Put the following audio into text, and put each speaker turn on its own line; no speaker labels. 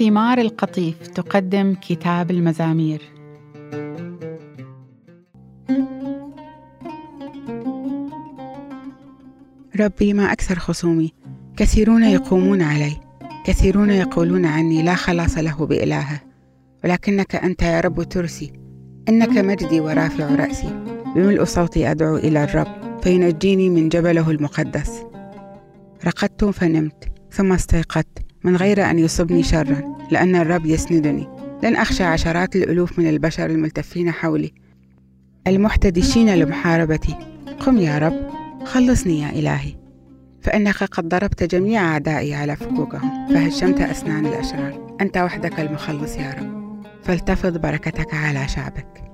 أنوار القطيف تقدم كتاب المزامير. ربي ما أكثر خصومي. كثيرون يقومون علي. كثيرون يقولون عني لا خلاص له بإلهه. ولكنك أنت يا رب ترسي. إنك مجدي ورافع رأسي. بملء صوتي أدعو إلى الرب فينجيني من جبله المقدس. رقدت فنمت ثم استيقظت. من غير أن يصبني شرا لأن الرب يسندني. لن أخشى عشرات الألوف من البشر الملتفين حولي. المحتدشين لمحاربتي. قم يا رب خلصني يا إلهي. فإنك قد ضربت جميع أعدائي على فكوكهم فهشمت أسنان الأشرار. أنت وحدك المخلص يا رب. فلتفض بركتك على شعبك.